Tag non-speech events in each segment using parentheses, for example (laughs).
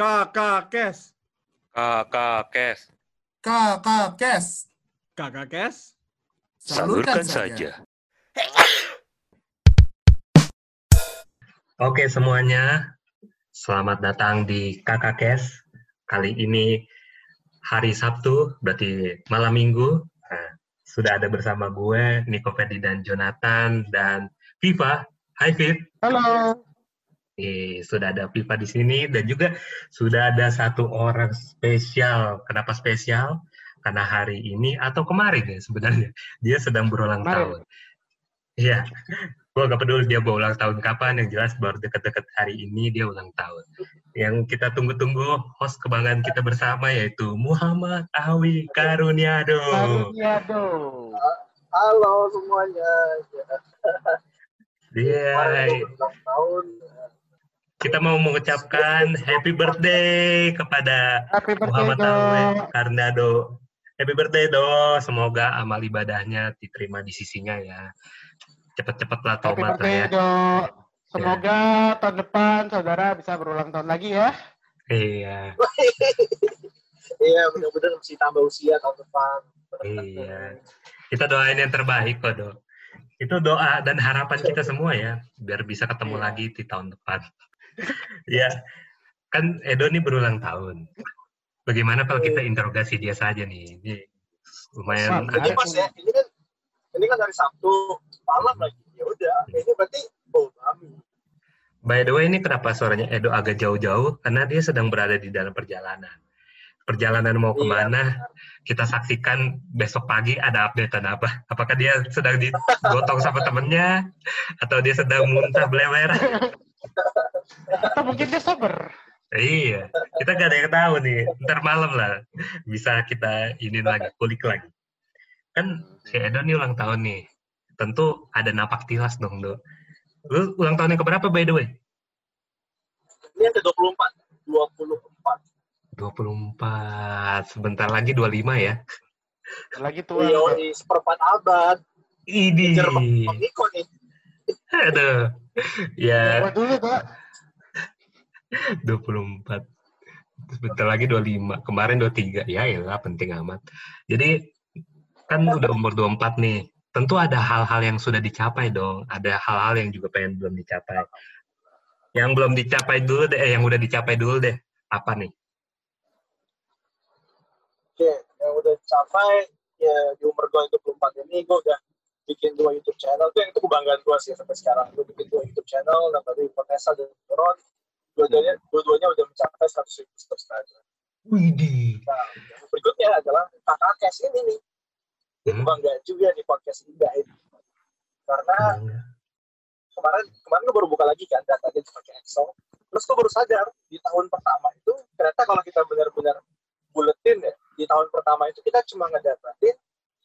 Kakak Kes. Kakak Kes. Kakak Kes. Kakak Kes. Salurkan saja. Oke semuanya, selamat datang di Kakak Kes. Kali ini hari Sabtu, berarti malam minggu. Nah, sudah ada bersama gue, Niko Ferdi dan Jonathan, dan Viva. Hai Viv. Halo. Eh, sudah ada Viva di sini dan juga sudah ada satu orang spesial. Kenapa spesial? Karena hari ini atau kemarin ya sebenarnya dia sedang berulang Kemarin. tahun. Iya, gue gak peduli dia mau ulang tahun kapan. Yang jelas baru deket-deket hari ini dia ulang tahun. Yang kita tunggu-tunggu host kebanggaan kita bersama yaitu Muhammad Awi Karuniado. Karuniado. Halo semuanya. (laughs) Dia Ulang tahun. Kita mau mengucapkan happy birthday kepada Happy birthday, Muhammad Do. Awe Karnado. Happy birthday do, semoga amal ibadahnya diterima di sisinya ya. Cepet-cepet lah Happy tobat lah ya. Do. Semoga tahun depan saudara bisa berulang tahun lagi ya. Iya, (laughs) Iya benar-benar mesti tambah usia tahun depan. iya. Kita doain yang terbaik kok do. Itu doa dan harapan kita semua ya, biar bisa ketemu Iya. lagi di tahun depan. Ya, kan Edo nih berulang tahun. Bagaimana kalau kita interogasi dia saja nih? Ini lumayan Ini agak mas ya, ini kan ini kan hari Sabtu malam lagi. Ya udah, ini berarti oh kami. By the way, ini kenapa suaranya Edo agak jauh-jauh? Karena dia sedang berada di dalam perjalanan. Perjalanan mau Iya, ke mana? Kita saksikan besok pagi ada updatean apa? Apakah dia sedang digotong sama temennya? Atau dia sedang muntah belewer? (laughs) Atau mungkin dia sober. iya, kita gak ada yang tahu nih. Ntar malam lah bisa kita ini lagi, kulik lagi. Kan si Edo nih ulang tahun nih. Tentu ada napak tilas dong, Do. Lu ulang tahun yang keberapa by the way? Ini yang ke-24. 24. 24. Sebentar lagi 25 ya. Lagi tua. Iya, di seperempat abad. Nih. Aduh. Ya, Buat dulu, Do. (laughs) 24. Sebentar lagi 25. Kemarin 23. Ya, ya penting amat. Jadi, kan udah umur 24 nih. Tentu ada hal-hal yang sudah dicapai dong. Ada hal-hal yang juga pengen belum dicapai. Yang belum dicapai dulu deh, eh, yang udah dicapai dulu deh. Apa nih? Oke, yang udah capai ya di umur gue 24 ini gue udah bikin dua YouTube channel. Itu yang itu kebanggaan gue sih sampai sekarang. Gue bikin dua YouTube channel, nama dari Potesa dan Turon. Dua-duanya, dua-duanya udah mencapai 100 ribu subscriber. Widih. Nah, yang berikutnya adalah kakak Kes ini nih. Ini Hmm. kebanggaan juga di podcast Indah ini. Karena kemarin kemarin gue baru buka lagi kan datanya pakai Excel. Terus gue baru sadar di tahun pertama itu ternyata kalau kita benar-benar buletin ya di tahun pertama itu kita cuma ngedapatin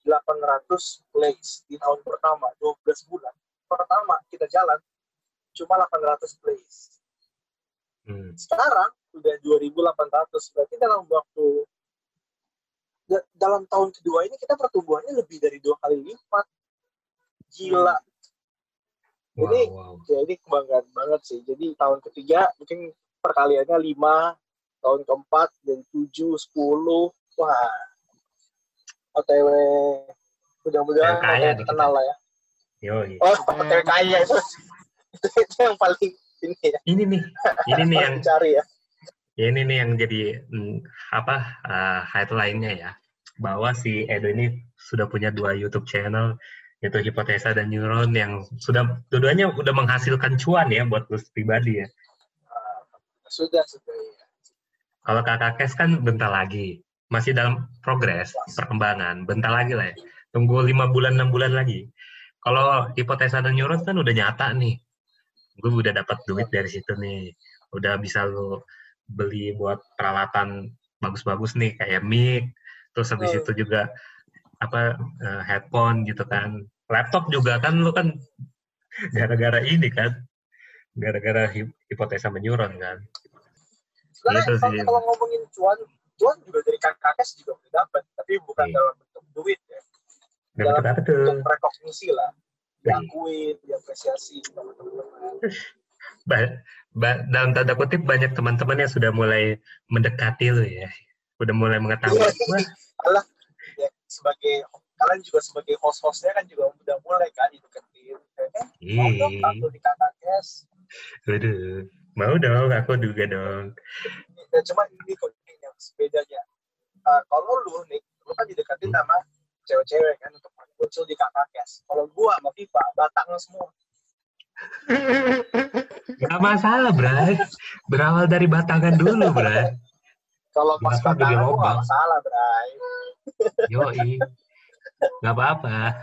800 plays di tahun pertama 12 bulan pertama kita jalan cuma 800 plays Hmm. sekarang udah 2800 berarti dalam waktu da- dalam tahun kedua ini kita pertumbuhannya lebih dari dua kali lipat. Gila. Wow, Ini- wow. ya ini kebanggaan banget sih. Jadi tahun ketiga mungkin perkaliannya 5 tahun keempat dari 7 10 wah. OTW mudah-mudahan kaya kenal lah ya. Yoi. oh OTW kaya itu itu, itu yang paling ini ya Ini nih, ini nih yang cari ya ini nih yang jadi mm, apa uh, headline-nya ya bahwa si Edo ini sudah punya dua YouTube channel yaitu Hipotesa dan Neuron yang sudah dua-duanya udah menghasilkan cuan ya buat lu pribadi ya. sudah sudah ya. Kalau kakak Kes kan bentar lagi masih dalam progres perkembangan bentar lagi lah ya. Tunggu lima bulan enam bulan lagi. Kalau Hipotesa dan Neuron kan udah nyata nih. Gue udah dapat duit dari situ nih. Udah bisa lu beli buat peralatan bagus-bagus nih kayak mic, terus habis Hmm. itu juga apa eh, headphone gitu kan. Laptop juga kan lu kan gara-gara ini kan. Gara-gara hip- hipotesa menyuron kan. sebenarnya Gitu kalau, sih. kalau ngomongin cuan cuan juga dari kakak juga udah dapat tapi bukan Iya. dalam bentuk duit ya Dalam apa tuh? bentuk rekognisi lah. Diakuin diapresiasi sama teman-teman ba- ba- dalam tanda kutip banyak teman-teman yang sudah mulai mendekati lu ya. Udah mulai mengetahui. Wah, ya, sebagai kalian juga sebagai host-hostnya kan juga udah mulai kan dideketin eh mau dong tampil di kes waduh. Mau dong, aku juga dong. ya, cuma ini kok yang bedanya Eh, kalau lu nih lu kan dideketin Hmm. sama cewek-cewek kan untuk muncul di kakak kalau gua sama Viva batangnya semua Gak masalah, Bray. Berawal dari batangan dulu, Bray. kalau pas Batang batangan gak masalah bray Yoi. Gak apa-apa.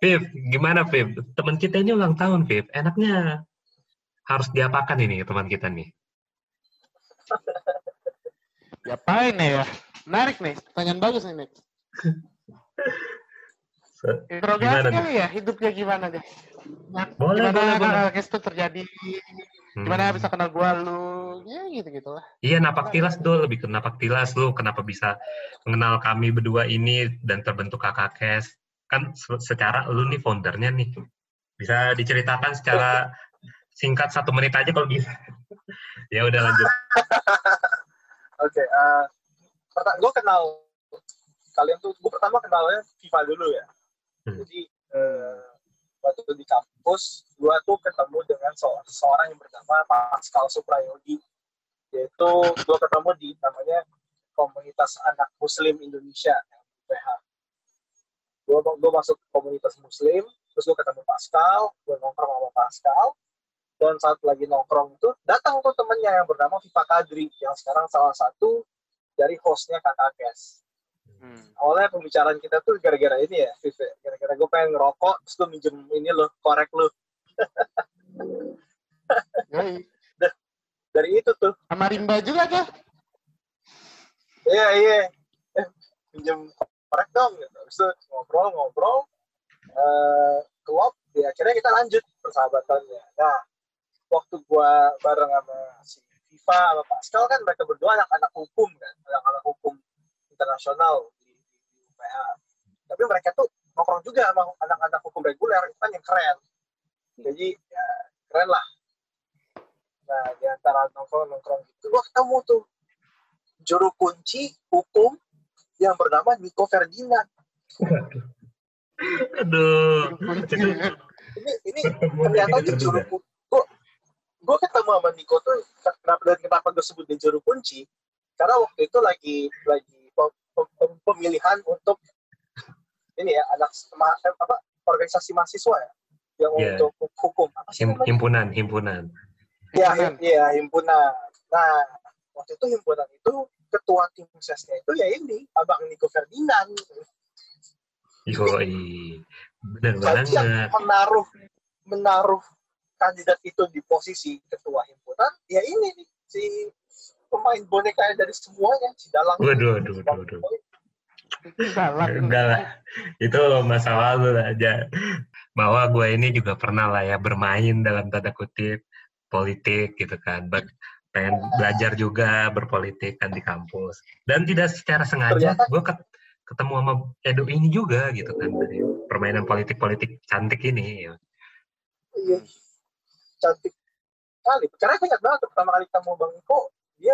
Viv, gimana Viv? Teman kita ini ulang tahun, Viv. Enaknya harus diapakan ini teman kita nih? Diapain nih ya? Menarik nih, pertanyaan bagus nih, Nick. (laughs) Interogasi Gimana, kali ya, hidupnya gimana deh? Nah, Boleh, gimana boleh, boleh. kakak itu terjadi? Gimana Hmm. bisa kenal gua lu? Ya gitu-gitu lah. Iya, napak tilas dulu. Lebih ke napak tilas lu. Kenapa bisa mengenal kami berdua ini dan terbentuk kakak kes? Kan se- secara lu nih foundernya nih. Bisa diceritakan secara singkat satu menit aja kalau bisa. (laughs) ya udah lanjut. (laughs) oke eh pertama gua kenal kalian tuh gua pertama kenalnya Viva dulu ya. Jadi eh, waktu di kampus gua tuh ketemu dengan se- seorang yang bernama Pascal Suprayodi. Yaitu gua ketemu di namanya komunitas anak muslim Indonesia PH gua gua masuk komunitas muslim terus gua ketemu Pascal gua nongkrong sama Pascal. Dan saat lagi nongkrong itu datang tuh temennya yang bernama Viva Kadri yang sekarang salah satu dari hostnya Kakak Kes Hmm. awalnya pembicaraan kita tuh gara-gara ini ya, Viv. ya. Gara-gara gue pengen ngerokok, terus gue minjem ini loh, korek lo. (laughs) Dari itu tuh, Sama Rimba juga tuh. iya iya, eh, minjem korek dong. Gitu. Terus ngobrol-ngobrol, eh klop, ya akhirnya kita lanjut persahabatannya. Nah, waktu gue bareng sama si Viva sama Pascal kan mereka berdua anak-anak hukum kan, anak-anak hukum internasional di, di UPH. Tapi mereka tuh nongkrong juga sama anak-anak hukum reguler, itu kan yang keren. Jadi ya keren lah. Nah di antara nongkrong-nongkrong itu gua ketemu tuh juru kunci hukum yang bernama Nico Ferdinand. (laughs) Aduh. Ini ini ternyata dia juru kunci. Gua, gua ketemu sama Nico tuh kenapa dan kenapa gue sebut dia juru kunci? Karena waktu itu lagi lagi pemilihan untuk ini ya anak ma- eh, apa organisasi mahasiswa ya yang Iya. untuk hukum apa sih Him- namanya? himpunan, himpunan. Iya, Himpunan. him- iya himpunan. Nah, waktu itu himpunan itu ketua tim sesnya itu ya ini Abang Nico Ferdinand. Yoi. Bener Jadi yang banget. menaruh menaruh kandidat itu di posisi ketua himpunan, ya ini nih si pemain boneka dari semuanya, si Dalang. Waduh, waduh, waduh, waduh. Enggak lah. Itu masa lalu aja. Bahwa gue ini juga pernah lah ya bermain dalam tanda kutip politik gitu kan. Pengen belajar juga berpolitik kan di kampus. Dan tidak secara sengaja gue ket- ketemu sama Edo ini juga gitu kan dari permainan politik-politik cantik ini. Ya. Iya, cantik kali. Karena aku ingat banget pertama kali ketemu Bang Iko, dia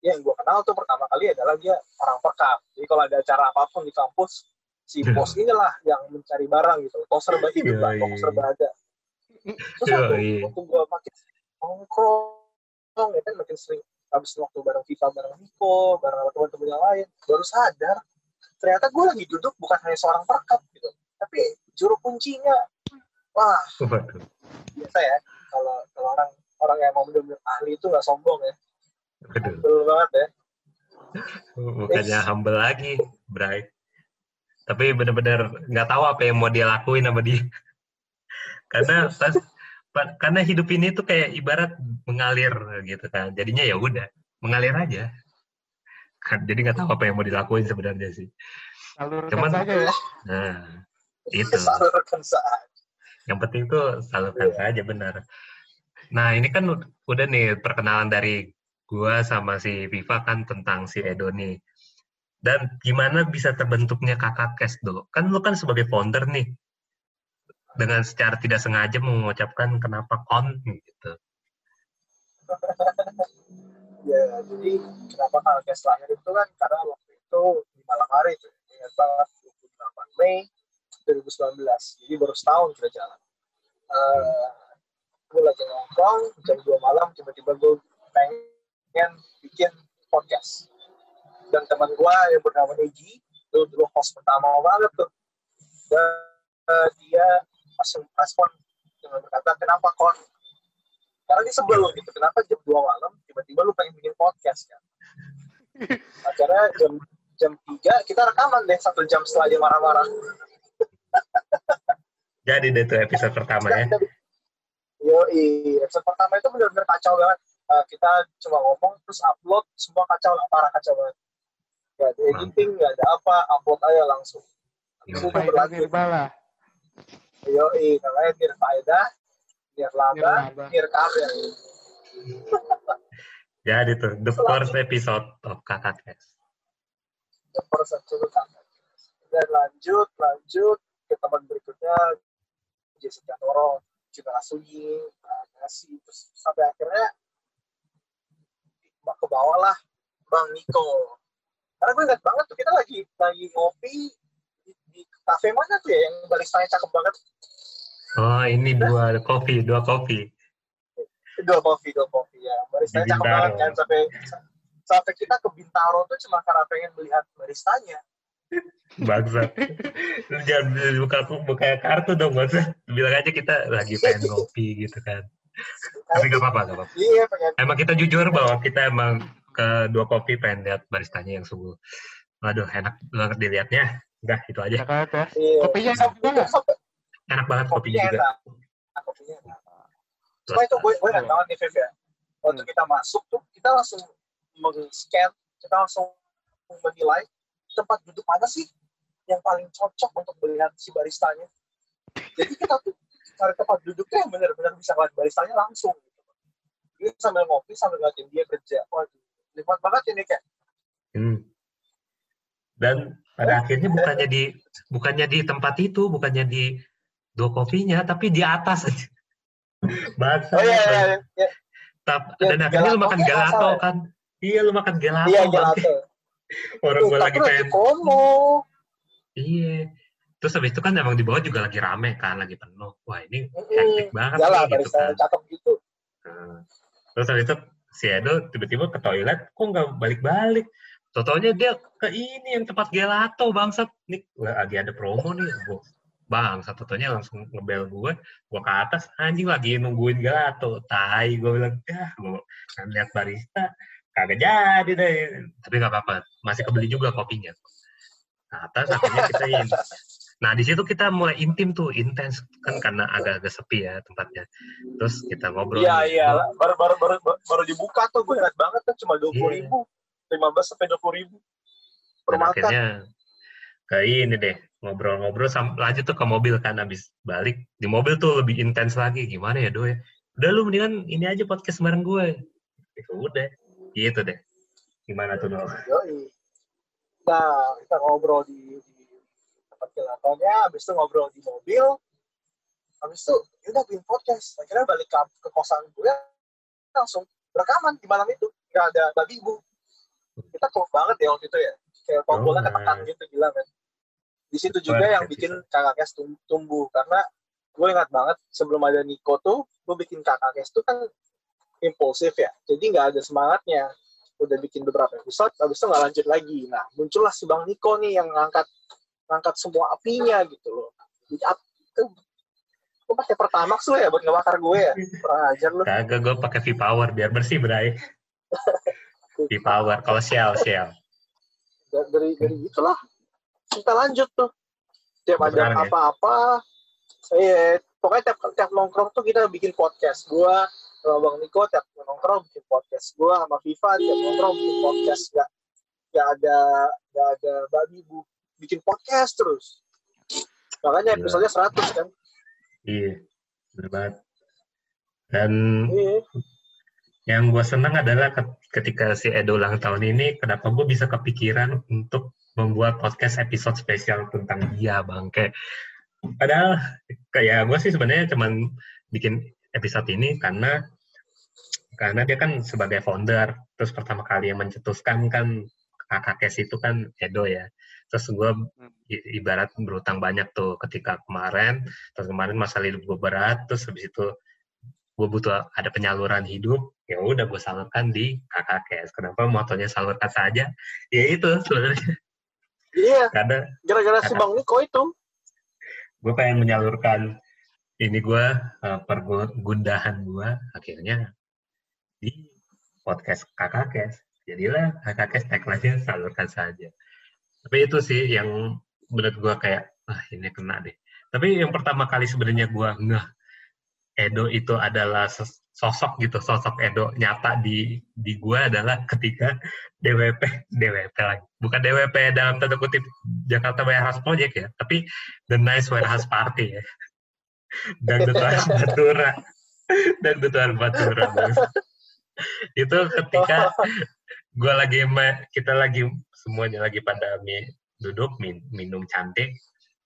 ya yang gue kenal tuh pertama kali adalah dia orang pekap. Jadi kalau ada acara apa pun di kampus, si bos inilah yang mencari barang gitu. Toko serba hidup lah, Yoi. serba ada. Terus waktu, waktu gue makin nongkrong, ya kan makin sering habis waktu bareng FIFA, bareng Niko, bareng teman-teman yang lain, baru sadar ternyata gue lagi duduk bukan hanya seorang perkap gitu, tapi juru kuncinya, wah biasa ya kalau kalau orang orang yang mau benar-benar ahli itu nggak sombong ya. Betul banget ya Bukannya humble lagi, Bray. Tapi bener-bener nggak tahu apa yang mau dia lakuin sama dia. karena (laughs) pas, pa- karena hidup ini tuh kayak ibarat mengalir gitu kan. Jadinya ya udah, mengalir aja. Kan, jadi nggak tahu apa yang mau dilakuin sebenarnya sih. Salurkan Cuman- saja ya. Nah, Itu. (laughs) salurkan saat yang penting tuh salurkan saja benar. Nah, ini kan ud- udah nih perkenalan dari gua sama si Viva kan tentang si Edo nih. Dan gimana bisa terbentuknya kakak Kes dulu? Kan lu kan sebagai founder nih. Dengan secara tidak sengaja mengucapkan kenapa kon gitu. ya jadi kenapa Kalkes lahir itu kan karena waktu itu di malam hari ternyata 28 Mei 2019 jadi baru setahun kita jalan uh, gue lagi nongkrong jam 2 malam tiba-tiba gue pengen bikin podcast. Dan teman gue yang bernama Neji itu dulu host pertama banget tuh. Dan uh, dia langsung respon dengan berkata kenapa kon? Karena dia sebel gitu. Kenapa jam 2 malam tiba-tiba lu pengen bikin podcast kan? (laughs) Akhirnya jam jam 3 kita rekaman deh satu jam setelah dia marah-marah. Jadi deh tuh episode pertama ya. Yo, episode pertama itu benar-benar kacau banget. Uh, kita cuma ngomong terus upload semua kacau lah, parah kacau banget. Gak ada editing, gak ada apa, upload aja langsung. Itu berlanjut. Yo, namanya Nir Faedah, Nir Laba. Nir Kaber. Jadi tuh the first episode of Kakak Kes. The first episode Kakak. Dan lanjut, lanjut ke teman berikutnya Jessica Toro, Cita Asugi, Nasi, terus sampai akhirnya ke bawah lah Bang Niko. Karena gue ingat banget tuh kita lagi lagi ngopi di, di kafe mana tuh ya yang baristanya cakep banget. Oh ini dua kopi, dua kopi. Dua kopi, dua kopi ya. Baristanya cakep banget kan sampai sampai kita ke Bintaro tuh cuma karena pengen melihat baristanya. Bangsat. Lu Jangan buka buka kartu dong, usah. Bilang aja kita lagi pengen ngopi gitu kan. Tapi gak apa-apa, gak apa-apa. Iya pengen Emang kita jujur bahwa kita emang ke dua kopi pengen lihat baristanya yang sungguh. Waduh, enak banget dilihatnya. Udah, itu aja. Kakak Kes. iya. Kopinya enak juga Enak banget kopinya kopinya juga. enak. Kopinya enak. Cuma itu gue gue ingat banget nih Viv ya. Waktu kita masuk tuh kita langsung meng-scan, kita langsung menilai tempat duduk mana sih yang paling cocok untuk melihat si baristanya. Jadi kita tuh cari tempat duduknya yang benar-benar bisa ngeliat baristanya langsung. Gitu. Jadi sambil ngopi, sambil ngeliatin dia kerja. Waduh, nikmat banget ini kayak. Hmm. Dan pada akhirnya bukannya di bukannya di tempat itu, bukannya di dua kopinya, tapi di atas aja. Bahasa. Oh iya, iya, iya. Tap- Yang dan akhirnya lu makan ya, gelato ya? kan. Iya, lu makan gelato. Iya, gelato. (laughs) Orang gue lagi pengen. Iya. Terus habis itu kan emang di bawah juga lagi rame kan, lagi penuh. Wah ini hektik banget Iyalah, nih gitu kan. cakep gitu. Nah, Terus habis itu si Edo tiba-tiba ke toilet, kok nggak balik-balik? Totonya dia ke ini yang tempat gelato bangsat. Nih lagi ada promo nih. Gua, bangsat totonya langsung ngebel gue, gue ke atas anjing lagi nungguin gelato. Tai gue bilang, ya gue lihat barista kagak jadi deh. Tapi nggak apa-apa, masih kebeli juga kopinya. Ke atas akhirnya kita ini. Nah di situ kita mulai intim tuh, intens kan karena agak-agak sepi ya tempatnya. Terus kita ngobrol. Iya nih. iya, baru baru baru baru dibuka tuh gue ingat banget tuh cuma dua puluh Iya. ribu, lima belas sampai dua puluh ribu per Dan makan. akhirnya ke ini deh ngobrol-ngobrol sam- lanjut tuh ke mobil kan habis balik di mobil tuh lebih intens lagi gimana ya do ya udah lu mendingan ini aja podcast bareng gue ya udah gitu deh gimana tuh do Yoi. Nah kita ngobrol di, di gelatonya, habis itu ngobrol di mobil, habis itu ya udah bikin podcast. Akhirnya balik ke, ke kosan gue langsung rekaman di malam itu, nggak ada babi ibu. Kita klop banget ya waktu itu ya, kayak tombolnya Oh, ketekan gitu gila kan. Di situ juga yang bikin kakak kes tum- tumbuh. Karena gue ingat banget sebelum ada Niko tuh gue bikin kakak kes tuh kan impulsif ya. Jadi nggak ada semangatnya. Udah bikin beberapa episode habis itu nggak lanjut lagi. Nah muncullah si bang Niko nih yang ngangkat ngangkat semua apinya gitu loh. Jadi ap, itu gue pakai pertamax lu ya buat ngebakar gue ya? Kurang ajar lu. Kagak gue pakai V Power biar bersih bray. (laughs) V Power kalau Shell Shell. Da- dari dari itulah kita lanjut tuh. Tiap ada ya? apa-apa. Saya pokoknya tiap tiap nongkrong tuh kita bikin podcast gua sama bang Niko tiap nongkrong bikin podcast gua sama Viva tiap nongkrong bikin podcast. Nggak nggak ada nggak ada babi bu bikin podcast terus makanya Gila. episodenya 100 kan iya bener banget dan iya yang gue senang adalah ke- ketika si Edo ulang tahun ini, kenapa gue bisa kepikiran untuk membuat podcast episode spesial tentang dia, bangke. Padahal kayak gue sih sebenarnya cuman bikin episode ini karena karena dia kan sebagai founder terus pertama kali yang mencetuskan kan kakak Kes itu kan Edo ya terus gue ibarat berutang banyak tuh ketika kemarin. Terus kemarin masalah hidup gue berat terus habis itu gue butuh ada penyaluran hidup ya udah gue salurkan di kakak Kes kenapa motonya salurkan saja ya itu sebenarnya. Iya, (laughs) karena gara-gara si. Bang Niko itu. gue pengen menyalurkan ini gue uh, pergundahan gue akhirnya di podcast kakak kes jadilah kakak kes tagline salurkan saja tapi itu sih yang menurut gue kayak ah ini kena deh. Tapi yang pertama kali sebenarnya gue ngeh Edo itu adalah sosok gitu sosok Edo nyata di di gue adalah ketika DWP DWP lagi. Bukan DWP dalam tanda kutip Jakarta Warehouse Project ya tapi The Nice Warehouse Party ya. Dan Betuan Batura. Dan Betuan Batura itu ketika gue lagi kita lagi semuanya lagi pada duduk min- minum cantik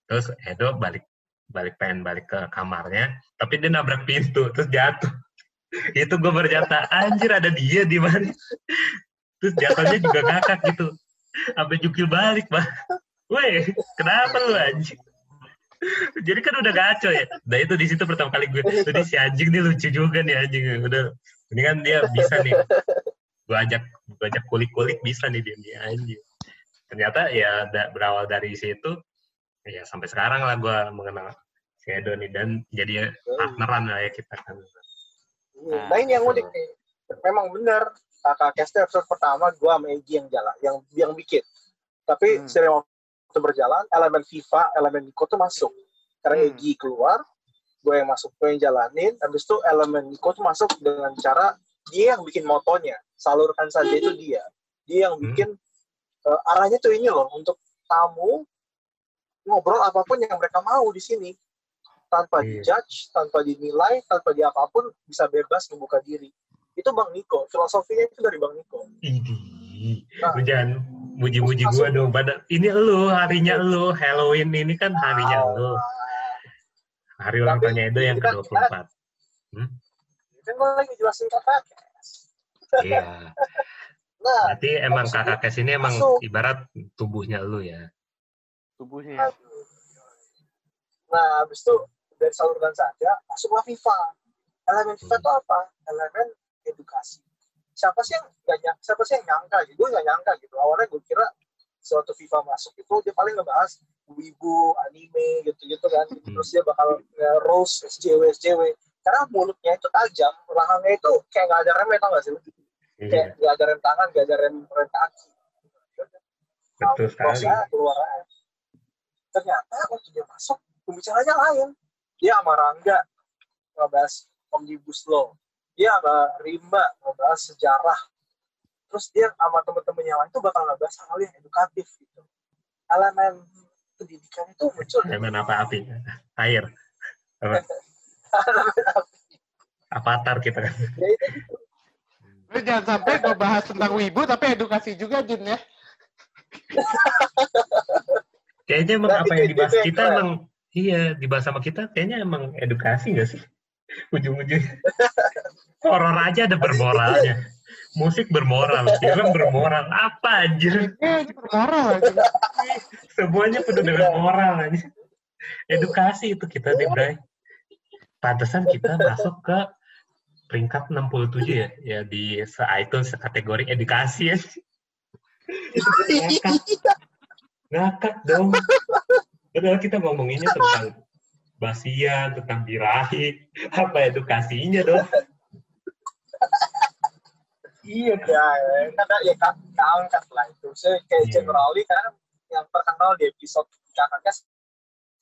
terus Edo balik balik pengen balik ke kamarnya tapi dia nabrak pintu terus jatuh (laughs) itu gue berjata anjir ada dia di mana (laughs) terus jatuhnya juga ngakak gitu sampai jukil balik bang Weh, kenapa lu anjing? (laughs) Jadi kan udah gaco ya. Nah itu di situ pertama kali gue, tadi si anjing nih lucu juga nih anjing. Udah, ini kan dia bisa nih. Gue ajak, gue ajak kulik-kulik bisa nih dia nih anjing. Ternyata ya da- berawal dari situ, ya sampai sekarang lah gue mengenal si Edo nih dan jadi partneran lah ya kita kan. Nah ini yang unik nih. Memang benar kakak Kester episode pertama gue sama Egy yang jalan, yang yang bikin. Tapi Hmm. sering waktu berjalan, elemen FIFA, elemen Niko tuh masuk. Karena Hmm. Egy keluar, gue yang masuk, gue yang jalanin. Habis itu elemen Niko tuh masuk dengan cara dia yang bikin motonya. Salurkan saja itu dia. Dia yang Hmm. bikin eh, arahnya tuh ini loh untuk tamu ngobrol apa pun yang mereka mau di sini tanpa Iya. dijudge, tanpa dinilai, tanpa di apa pun bisa bebas membuka diri. Itu Bang Niko, filosofinya itu dari Bang Niko. Idih, Nah. lu jangan muji-muji gue dong. Pada ini lu harinya lu Halloween ini kan harinya lu. Hari ulang tahunnya Edo yang kita- ke-24. Kan gue lagi jelasin kakak. Iya. (laughs) Nah, Berarti emang kakak kes ini emang masuk. ibarat tubuhnya lu ya. tubuhnya. nah habis itu dari salurkan saja masuklah FIFA. Elemen FIFA itu apa? Elemen edukasi. Siapa sih yang nggak nyangka? Siapa sih yang nyangka? Gitu? Gue nggak nyangka gitu. Awalnya gue kira suatu FIFA masuk itu dia paling ngebahas wibu, anime gitu-gitu kan. Hmm. Terus dia bakal nge-roast SJW, SJW. Karena mulutnya itu tajam, rahangnya itu kayak nggak ada remnya, tau nggak sih? Iya, Kayak nggak ada rem tangan, nggak ada rem, rem kaki. betul sekali. Keluar aja. Ternyata waktu dia masuk, pembicaranya lain. Dia sama Rangga ngebahas Omnibus Law. Dia sama Rimba ngebahas sejarah. Terus dia sama temen-temen yang lain tuh bakal ngebahas hal yang edukatif gitu. Elemen pendidikan itu muncul. Elemen apa api? Air. Apa? (laughs) Avatar kita kan. Ya itu Lu jangan sampai gue bahas tentang wibu tapi edukasi juga Jin ya. Kayaknya emang Nah, apa itu- yang itu dibahas yang kita keren. emang iya dibahas sama kita kayaknya emang edukasi nggak sih? Ujung-ujungnya. Horor aja ada bermoralnya. Musik bermoral, film bermoral. Apa anjir? Ini bermoral aja. Semuanya penuh dengan moral aja. Edukasi itu kita nih, Bray. Pantesan kita masuk ke peringkat 67 ya, ya di se-iTunes kategori edukasi ya. Ngakak. Ngakak dong. Padahal kita ngomonginnya tentang basian, tentang birahi. Apa edukasinya dong? iya, kan? ya, karena ya kan keangkat lah itu. Saya kayak Iya. generally kan yang terkenal di episode kakaknya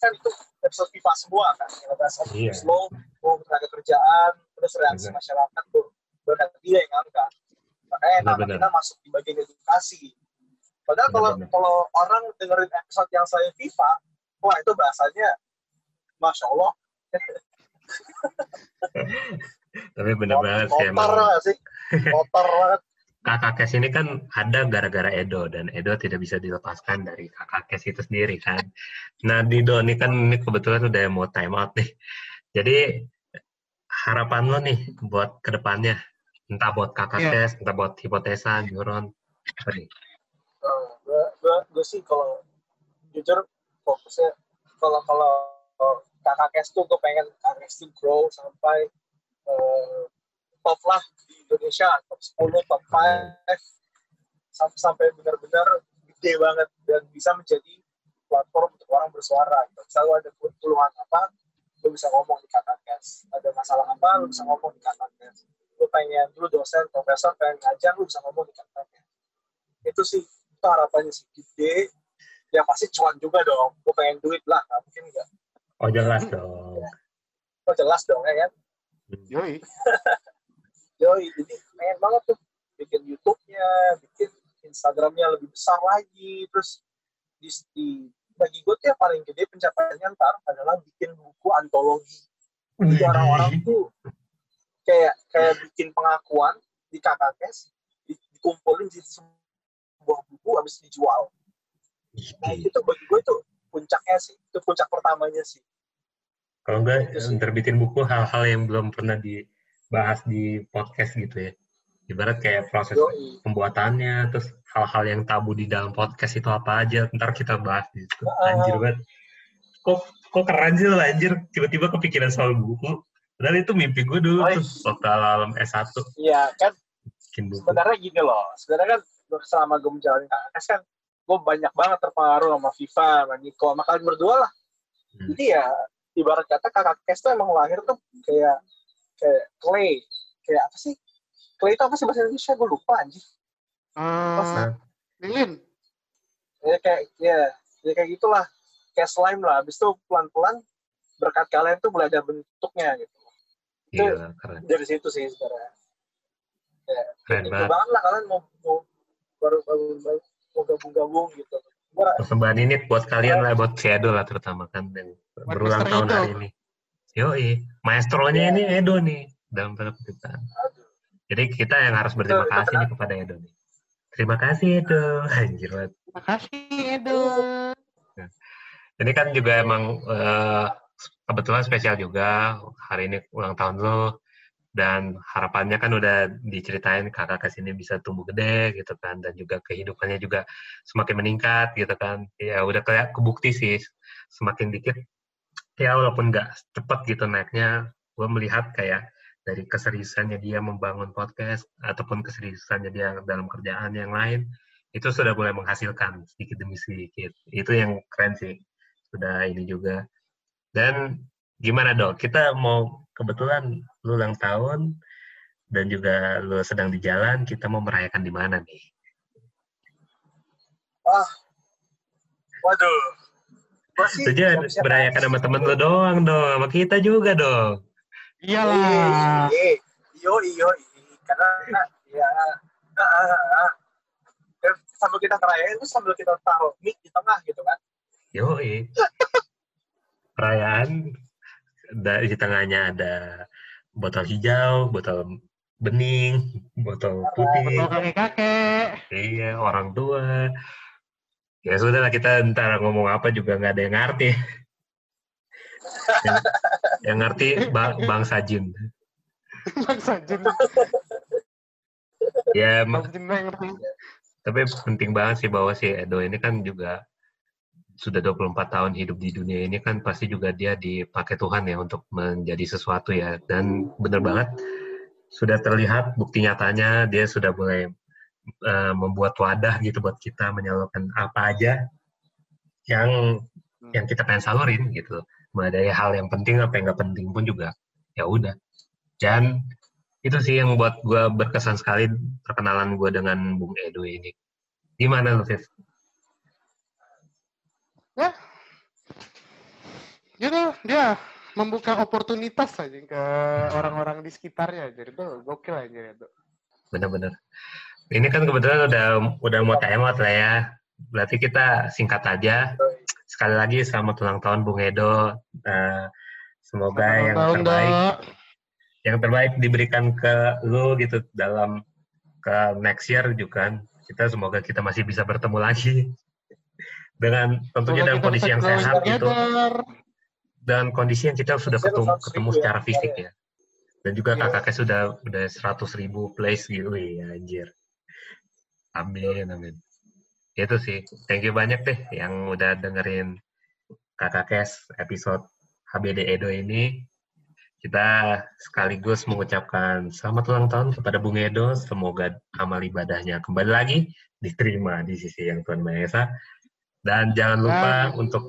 kan itu episode FIFA semua kan. Yang Omnibus Iya. Law, mau tenaga kerjaan, terus reaksi Benar. masyarakat tuh bahkan dia yang angkat. Makanya Benar-benar. kita masuk di bagian edukasi. Padahal kalau Benar-benar. kalau orang dengerin episode yang saya FIFA, wah itu bahasanya Masya Allah, (laughs) Tapi bener banget sih kotor sih? Kotor banget. Kakak kes ini kan ada gara-gara Edo dan Edo tidak bisa dilepaskan dari kakak kes itu sendiri kan. Nah Dido ini kan ini kebetulan udah mau time out nih. Jadi harapan lo nih buat ke depannya Entah buat kakak Iya. tes, entah buat hipotesa, neuron. Apa nih? Eh, gue gue gue sih kalau jujur fokusnya kalau kalau kakak kes tuh gue pengen kakak kes tuh grow sampai eh, top lah di Indonesia top 10 top 5 sampai sampai benar-benar gede banget dan bisa menjadi platform untuk orang bersuara. Gitu. Misalnya lu ada keluhan apa lu bisa ngomong di kes ada masalah apa lu bisa ngomong di kes lu pengen lu dosen profesor pengen ngajar lu bisa ngomong di kes itu sih itu harapannya sih. Gede ya pasti cuan juga dong. Gue pengen duit lah nggak mungkin enggak Oh jelas dong. oh jelas dong ya kan? Yoi. (laughs) yoi jadi pengen banget tuh bikin YouTube-nya bikin Instagramnya lebih besar lagi. Terus di, di bagi gue tuh yang paling gede pencapaiannya ntar adalah bikin buku antologi. Jadi orang-orang tuh kayak kayak bikin pengakuan di KKKS di- dikumpulin di sebuah buku habis dijual. Nah itu bagi gue itu puncaknya sih itu puncak pertamanya sih. Kalau enggak terbitin buku hal-hal yang belum pernah dibahas di podcast gitu ya. Ibarat kayak proses yoi pembuatannya, terus hal-hal yang tabu di dalam podcast itu apa aja, ntar kita bahas di situ. Ah. Anjir banget. Kok kok keren sih lo anjir, tiba-tiba kepikiran soal buku. Padahal itu mimpi gue dulu Oh, tuh, waktu alam S1 iya kan bikin buku. sebenarnya gini loh sebenarnya kan selama gue menjalani KKS kan gue banyak banget terpengaruh sama Viva sama Niko sama kalian berdua lah Hmm. jadi ya ibarat kata KKS tuh emang lahir tuh kayak kayak clay. Kayak apa sih? Clay itu apa sih bahasa Indonesia? Gue lupa anjir Eh, Lilin. ya kayak ya ya kayak gitulah. Kayak slime lah. Habis itu pelan-pelan berkat kalian tuh mulai ada bentuknya gitu. Iya, keren. dari situ sih sebenarnya. Keren itu banget. banget lah kalian mau mau baru baru, baru mau gabung-gabung gitu. Gue Persembahan ini buat kalian lah, buat si Edo lah terutama kan yang Buat berulang tahun hari ini. Yoi, maestronya Iya. ini Edo nih dalam tanda kutipan. aduh Jadi kita yang harus berterima kasih nih kepada Edo nih. Terima kasih Edo, (laughs) anjir banget. Terima kasih Edo. Ini kan juga emang eh, kebetulan spesial juga hari ini ulang tahun lo dan harapannya kan udah diceritain kakak ke sini bisa tumbuh gede gitu kan dan juga kehidupannya juga semakin meningkat gitu kan ya udah kayak kebukti sih semakin dikit ya walaupun nggak cepet gitu naiknya gue melihat kayak dari keseriusannya dia membangun podcast ataupun keseriusannya dia dalam kerjaan yang lain itu sudah mulai menghasilkan sedikit demi sedikit. Itu yang keren sih sudah ini juga. Dan gimana dok? Kita mau kebetulan lu ulang tahun dan juga lu sedang di jalan kita mau merayakan di mana nih? Waduh Merayakan aja sama temen lu doang dong. Sama kita juga dong. Iyalah. Iya, iyo iyo karena ya sambil kita ngerayain itu sambil kita taruh mic di tengah gitu kan. Yoi perayaan da- di tengahnya ada botol hijau botol bening botol putih. Betul kakek-kakek. Iya, orang tua. Ya sudah lah kita ntar ngomong apa juga nggak ada yang ngerti. yang, yang ngerti ba- bangsa jin. Bangsa jin. Ya, ma- Bangsa jin yang ngerti. tapi penting banget sih bahwa si Edo ini kan juga sudah 24 tahun hidup di dunia ini kan pasti juga dia dipakai Tuhan ya untuk menjadi sesuatu ya. Dan bener banget sudah terlihat bukti nyatanya dia sudah mulai eh, membuat wadah gitu buat kita menyalurkan apa aja yang yang kita pengen salurin gitu. Mulai dari hal yang penting apa yang nggak penting pun juga ya udah. Dan itu sih yang buat gue berkesan sekali perkenalan gue dengan Bung Edo ini. Gimana lu, Viv? Gitu, dia membuka oportunitas aja ke orang-orang di sekitarnya. Jadi itu gokil aja itu. Bener-bener. Ini kan kebetulan udah udah mau tamat lah ya. Berarti kita singkat aja. Sekali lagi selamat ulang tahun Bung Edo. Eh, semoga yang Tahun, terbaik Dok. yang terbaik diberikan ke lu gitu dalam ke next year juga kan. Kita semoga kita masih bisa bertemu lagi dengan tentunya Semoga dalam kondisi yang sehat gitu dan kondisi yang kita sudah ketemu, ketemu ya, secara fisik ya. Dan juga Iya. kakaknya sudah udah 100 ribu plays gitu ya anjir. Amin, amin. Itu sih. Thank you banyak deh yang udah dengerin kakak Kes episode HBD Edo ini. Kita sekaligus mengucapkan selamat ulang tahun kepada Bung Edo. Semoga amal ibadahnya kembali lagi diterima di sisi yang Tuhan Maha Esa. Dan jangan lupa Amin. untuk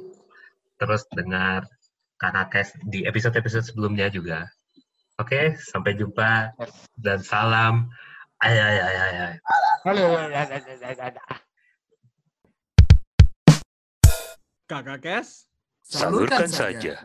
terus dengar kakak Kes di episode-episode sebelumnya juga. Oke, sampai jumpa dan salam. Ay, ay, ay, ay, ay. Kakak Kes. Salurkan saja.